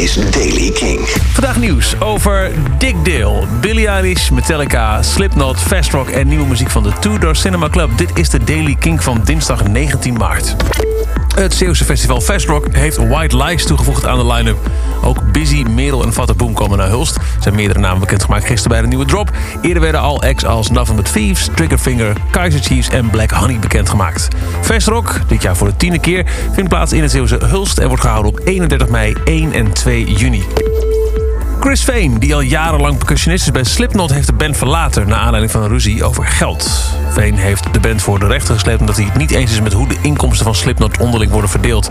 is Daily King. Vandaag nieuws over Dick Dale, Billie Eilish, Metallica, Slipknot, Fast Rock en nieuwe muziek van de Two Door Cinema Club. Dit is de Daily King van dinsdag 19 maart. Het Zeeuwse festival Fast Rock heeft White Lies toegevoegd aan de line-up. Ook Busy, Merel en Fatta komen naar Hulst. Zijn meerdere namen bekendgemaakt gisteren bij de nieuwe drop. Eerder werden al acts als But Thieves, Triggerfinger, Kaiser Chiefs en Black Honey bekendgemaakt. Fast Rock, dit jaar voor de tiende keer, vindt plaats in het Zeeuwse Hulst... en wordt gehouden op 31 mei, 1 en 2 juni. Chris Vane, die al jarenlang percussionist is bij Slipknot... heeft de band verlaten na aanleiding van een ruzie over geld. Vane heeft de band voor de rechter gesleept... omdat hij het niet eens is met hoe de inkomsten van Slipknot onderling worden verdeeld.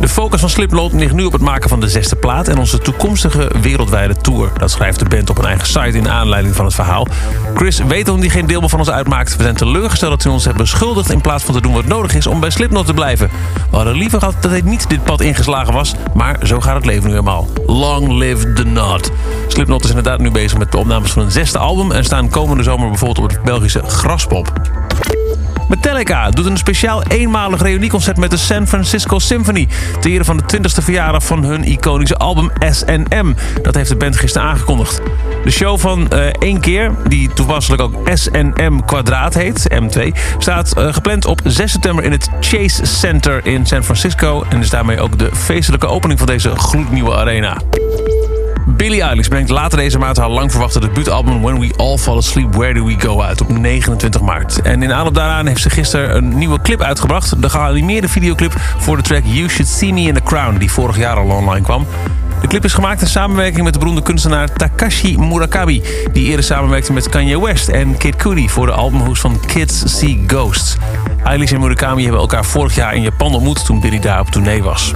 De focus van Slipknot ligt nu op het maken van de zesde plaat... en onze toekomstige wereldwijde tour. Dat schrijft de band op een eigen site in aanleiding van het verhaal. Chris weet dat hij geen deel meer van ons uitmaakt. We zijn teleurgesteld dat hij ons heeft beschuldigd... in plaats van te doen wat nodig is om bij Slipknot te blijven. We hadden liever gehad dat hij niet dit pad ingeslagen was... maar zo gaat het leven nu eenmaal. Long live the knot. Slipknot is inderdaad nu bezig met de opnames van een zesde album... en staan komende zomer bijvoorbeeld op het Belgische Graspop. Metallica doet een speciaal eenmalig reunieconcert met de San Francisco Symphony... ter ere van de 20e verjaardag van hun iconische album S&M. Dat heeft de band gisteren aangekondigd. De show van uh, één keer, die toepasselijk ook S&M kwadraat heet, M2... staat uh, gepland op 6 september in het Chase Center in San Francisco... en is daarmee ook de feestelijke opening van deze gloednieuwe arena. Billie Eilish brengt later deze maand haar lang verwachte debuutalbum When We All Fall Asleep Where Do We Go uit op 29 maart. En in aanloop daaraan heeft ze gisteren een nieuwe clip uitgebracht. De geanimeerde videoclip voor de track You Should See Me in the Crown, die vorig jaar al online kwam. De clip is gemaakt in samenwerking met de beroemde kunstenaar Takashi Murakami... die eerder samenwerkte met Kanye West en Kid Cudi... voor de albumhoes van Kids See Ghosts. Eilish en Murakami hebben elkaar vorig jaar in Japan ontmoet... toen Billy daar op tournee was.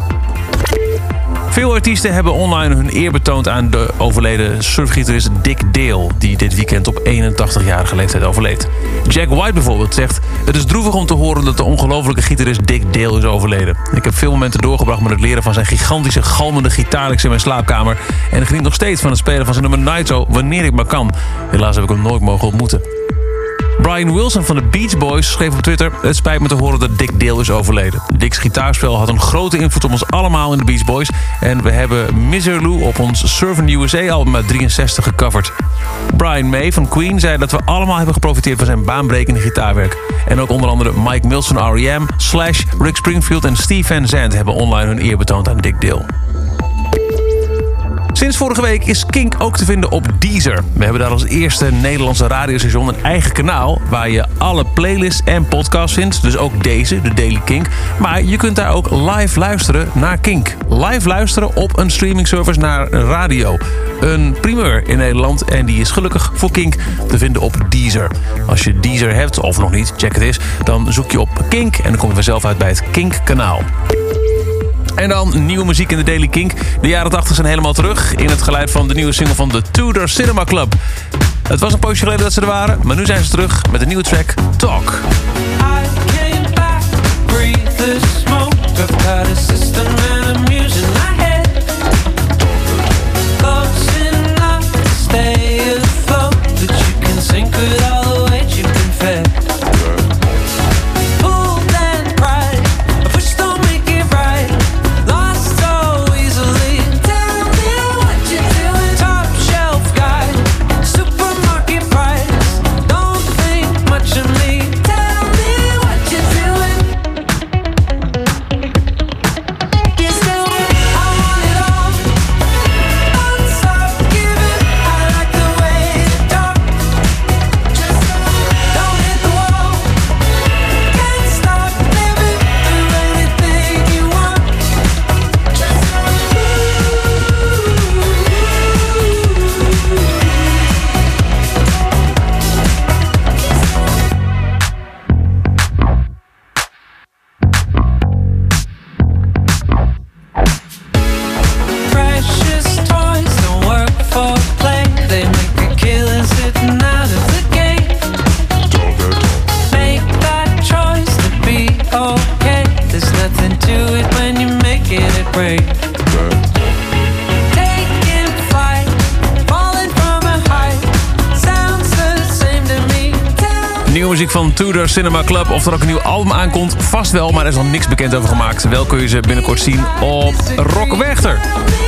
Veel artiesten hebben online hun eer betoond aan de overleden surfgitarist Dick Dale... die dit weekend op 81-jarige leeftijd overleed. Jack White bijvoorbeeld zegt... Het is droevig om te horen dat de ongelofelijke gitarist Dick Dale is overleden. Ik heb veel momenten doorgebracht met het leren van zijn gigantische galmende gitaarlijks in mijn slaapkamer... en geniet nog steeds van het spelen van zijn nummer Nitro wanneer ik maar kan. Helaas heb ik hem nooit mogen ontmoeten. Brian Wilson van de Beach Boys schreef op Twitter... Het spijt me te horen dat Dick Dale is overleden. Dick's gitaarspel had een grote invloed op ons allemaal in de Beach Boys... en we hebben Miser Lou op ons Servant USA-album uit 63 gecoverd. Brian May van Queen zei dat we allemaal hebben geprofiteerd... van zijn baanbrekende gitaarwerk. En ook onder andere Mike Mills van R.E.M., Slash, Rick Springfield en Steve Van Zandt... hebben online hun eer betoond aan Dick Dale. Sinds vorige week is Kink ook te vinden op Deezer. We hebben daar als eerste Nederlandse radiostation een eigen kanaal... waar je alle playlists en podcasts vindt. Dus ook deze, de Daily Kink. Maar je kunt daar ook live luisteren naar Kink. Live luisteren op een streamingservice naar radio. Een primeur in Nederland en die is gelukkig voor Kink te vinden op Deezer. Als je Deezer hebt, of nog niet, check het eens... dan zoek je op Kink en dan kom je vanzelf uit bij het Kink-kanaal. En dan nieuwe muziek in de Daily Kink. De jaren 80 zijn helemaal terug in het geluid van de nieuwe single van de Tudor Cinema Club. Het was een poosje geleden dat ze er waren, maar nu zijn ze terug met een nieuwe track, Talk. Van Tudor Cinema Club. Of er ook een nieuw album aankomt, vast wel, maar er is nog niks bekend over gemaakt. Wel kun je ze binnenkort zien op Rock.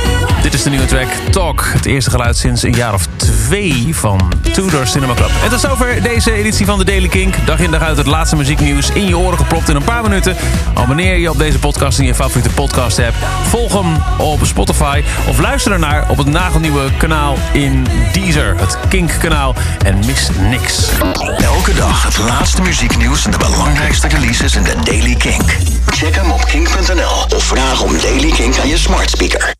Dit is de nieuwe track Talk. Het eerste geluid sinds een jaar of twee van Tudor Cinema Club. En tot zover deze editie van de Daily Kink. Dag in dag uit het laatste muzieknieuws in je oren gepropt in een paar minuten. Abonneer je op deze podcast in je favoriete podcast app. Volg hem op Spotify of luister ernaar op het nagelnieuwe kanaal in Deezer. Het Kink kanaal. En mis niks. Elke dag het laatste muzieknieuws en de belangrijkste releases in de Daily Kink. Check hem op kink.nl of vraag om Daily Kink aan je smart speaker.